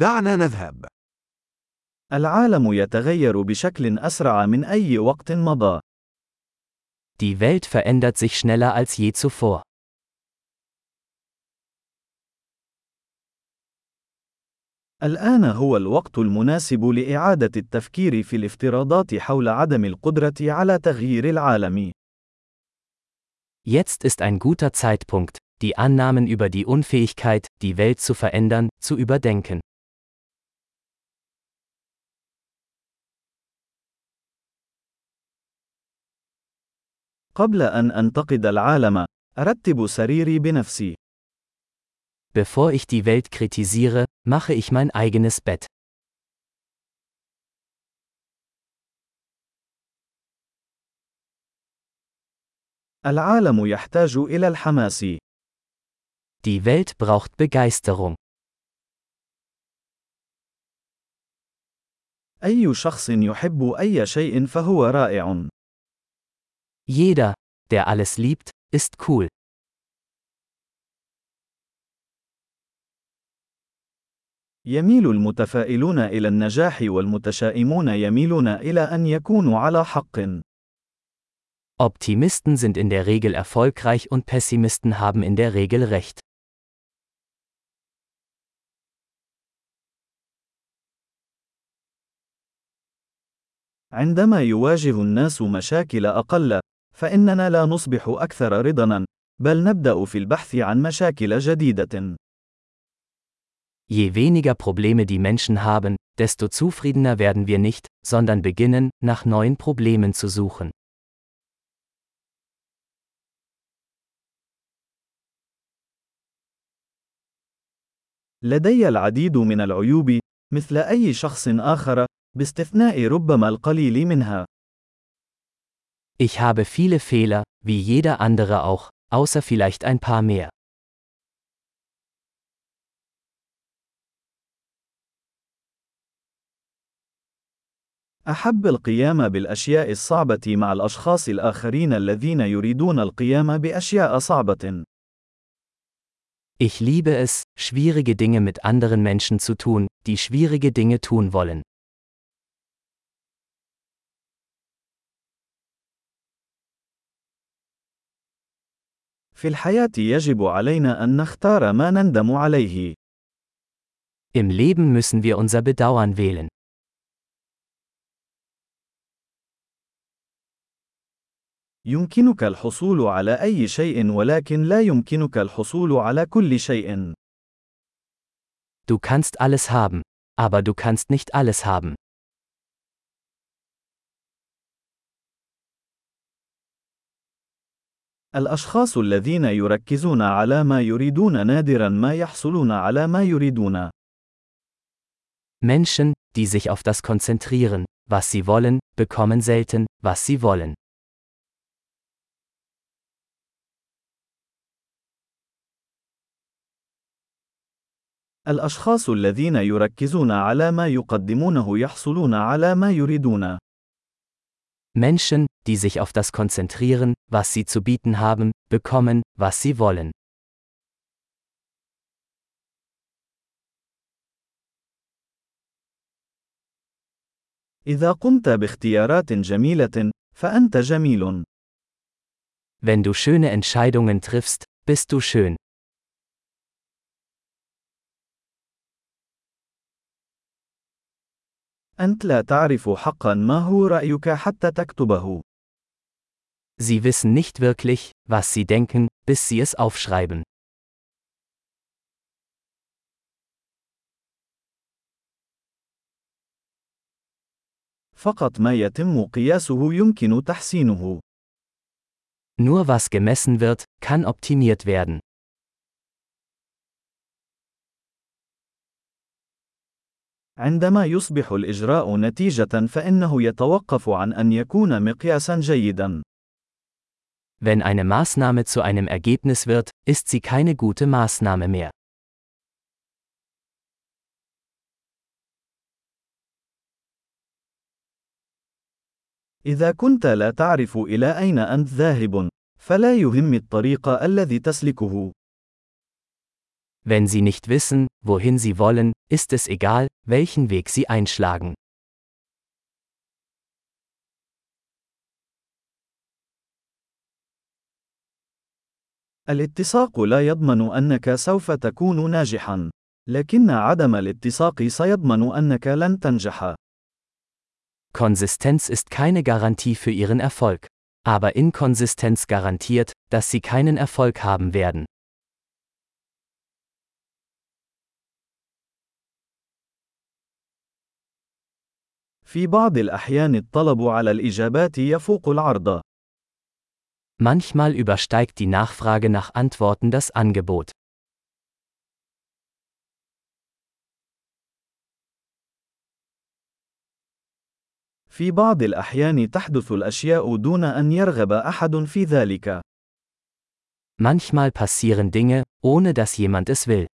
دعنا نذهب. العالم يتغير بشكل أسرع من أي وقت مضى. Die Welt verändert sich schneller als je zuvor. الآن هو الوقت المناسب لإعادة التفكير في الافتراضات حول عدم القدرة على تغيير العالم. Jetzt ist ein guter Zeitpunkt, die Annahmen über die Unfähigkeit, die Welt zu verändern, zu überdenken. قبل أن أنتقد العالم، أرتب سريري بنفسي. Bevor ich die Welt kritisiere, mache ich mein eigenes Bett. العالم يحتاج إلى الحماس. Die Welt braucht Begeisterung. أي شخص يحب أي شيء فهو رائع. Jeder, der alles liebt, ist cool. يميل المتفائلون إلى النجاح والمتشائمون يميلون إلى أن يكونوا على حق. Optimisten sind in der Regel erfolgreich und Pessimisten haben in der Regel recht. عندما يواجه الناس مشاكل أقل، فإننا لا نصبح أكثر رضاً، بل نبدأ في البحث عن مشاكل جديدة. Je weniger Probleme die Menschen haben, desto zufriedener werden wir nicht, sondern beginnen, nach neuen Problemen zu suchen. لدي العديد من العيوب، مثل أي شخص آخر، باستثناء ربما القليل منها. Ich habe viele Fehler, wie jeder andere auch, außer vielleicht ein paar mehr. أحب القيام بالأشياء الصعبة مع الأشخاص الآخرين الذين يريدون القيام بأشياء صعبة. Ich liebe es, schwierige Dinge mit anderen Menschen zu tun, die schwierige Dinge tun wollen. في الحياة يجب علينا أن نختار ما نندم عليه. Im Leben müssen wir unser Bedauern wählen. يمكنك الحصول على أي شيء ولكن لا يمكنك الحصول على كل شيء. Du kannst alles haben, aber du kannst nicht alles haben. الأشخاص الذين يركزون على ما يريدون نادرا ما يحصلون على ما يريدون. Menschen, die sich auf das konzentrieren, was sie wollen, bekommen selten, was sie wollen. الأشخاص الذين يركزون على ما يقدمونه يحصلون على ما يريدون. Menschen, die sich auf das konzentrieren, was sie zu bieten haben, bekommen, was sie wollen. إذا قمت باختيارات جميلة، فأنت جميل. Wenn du schöne Entscheidungen triffst, bist du schön. أنت لا تعرف حقا ما هو رأيك حتى تكتبه. Sie wissen nicht wirklich, was sie denken, bis sie es aufschreiben. فقط ما يتم قياسه يمكن تحسينه. Nur was gemessen wird, kann optimiert werden. عندما يصبح الإجراء نتيجة فإنه يتوقف عن أن يكون مقياسا جيدا. Wenn eine Maßnahme zu einem Ergebnis wird, ist sie keine gute Maßnahme mehr. إذا كنت لا تعرف إلى أين أنت ذاهب، فلا يهم الطريق الذي تسلكه. Wenn sie nicht wissen, wohin sie wollen, ist es egal, welchen Weg sie einschlagen. الاتساق لا يضمن أنك سوف تكون ناجحا، لكن عدم الاتساق سيضمن أنك لن تنجح. Konsistenz ist keine Garantie für ihren Erfolg. Aber Inkonsistenz garantiert, dass sie keinen Erfolg haben werden. في بعض الأحيان الطلب على الإجابات يفوق العرض. Manchmal übersteigt die Nachfrage nach Antworten das Angebot. في بعض الأحيان تحدث الأشياء دون أن يرغب أحد في ذلك. Manchmal passieren Dinge, ohne dass jemand es will.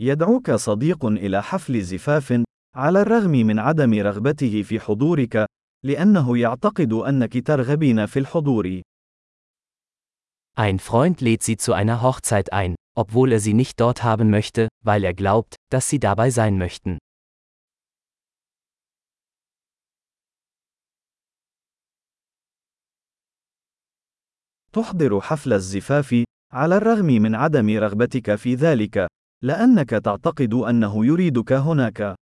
يدعوك صديق إلى حفل زفاف، على الرغم من عدم رغبته في حضورك، لأنه يعتقد أنك ترغبين في الحضور. Ein Freund lädt sie zu einer Hochzeit ein, obwohl er sie nicht dort haben möchte, weil er glaubt, dass sie dabei sein möchten. تحضر حفل الزفاف، على الرغم من عدم رغبتك في ذلك، لأنك تعتقد أنه يريدك هناك.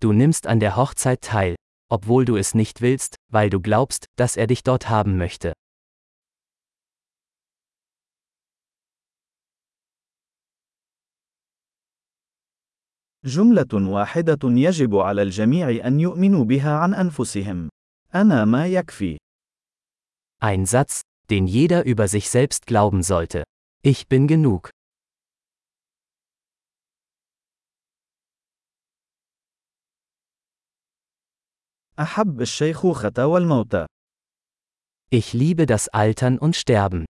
Du nimmst an der Hochzeit teil, obwohl du es nicht willst, weil du glaubst, dass er dich dort haben möchte. جملة واحدة يجب على الجميع أن يؤمنوا بها عن أنفسهم. أنا ما يكفي. Ein Satz, den jeder über sich selbst glauben sollte. Ich bin genug. أحب الشيخوخة والموت. Ich liebe das Altern und Sterben.